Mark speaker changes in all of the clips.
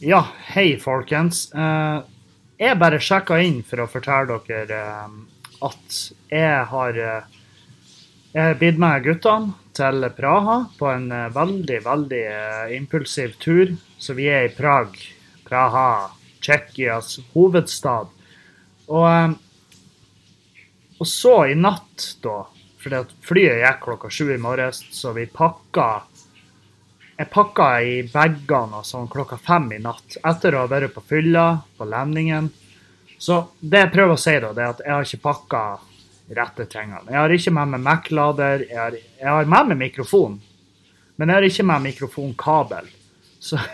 Speaker 1: Ja, hei, folkens. Eh, jeg bare sjekka inn for å fortelle dere eh, at jeg har eh, bitt med guttene til Praha på en veldig, veldig impulsiv tur. Så vi er i Prag. Praha, Tsjekkias hovedstad. Og, og så i natt, da Fordi flyet gikk klokka sju i morges, så vi pakka jeg pakka i bagene sånn klokka fem i natt etter å ha vært på fylla på lendingen. Så det jeg prøver å si, da, det er at jeg har ikke pakka rette tingene. Jeg har ikke med meg Mac-lader. Jeg, har- jeg har med meg mikrofon, men jeg har ikke med mikrofonkabel. Så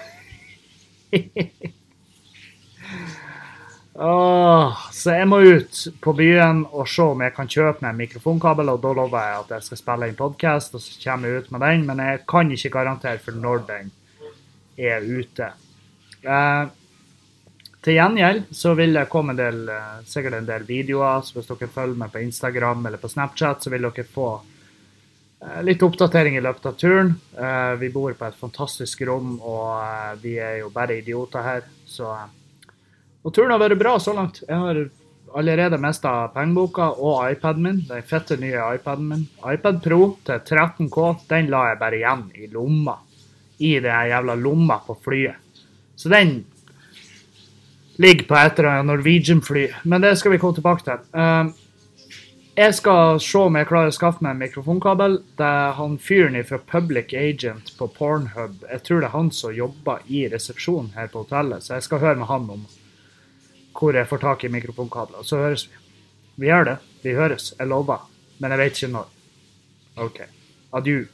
Speaker 1: Åh, Så jeg må ut på byen og se om jeg kan kjøpe meg en mikrofonkabel, og da lover jeg at jeg skal spille inn podkast, og så kommer jeg ut med den, men jeg kan ikke garantere for når den er ute. Eh, til gjengjeld så vil det komme en del, eh, sikkert en del videoer, så hvis dere følger meg på Instagram eller på Snapchat, så vil dere få eh, litt oppdatering i løpet av turen. Eh, vi bor på et fantastisk rom, og vi er jo bare idioter her, så og turen har vært bra så langt. Jeg har allerede mista pengeboka og iPaden min. Den fette nye iPaden min. iPad Pro til 13K, den la jeg bare igjen i lomma. I den jævla lomma på flyet. Så den ligger på et eller annet Norwegian-fly. Men det skal vi komme tilbake til. Eh, jeg skal se om jeg klarer å skaffe meg en mikrofonkabel. Det er han fyren fra Public Agent på Pornhub. Jeg tror det er han som jobber i resepsjonen her på hotellet, så jeg skal høre med han om hvor jeg får tak i mikrofonkabler. Så høres vi. Vi gjør det. Vi høres. Jeg lover. Men jeg vet ikke når. OK. Adjø.